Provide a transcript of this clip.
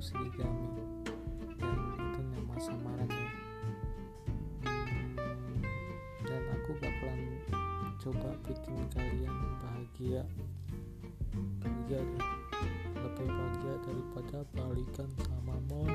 serigami dan itu nama samarannya. Dan aku bakalan coba bikin kalian bahagia. Bahagia lebih bahagia daripada balikan sama mau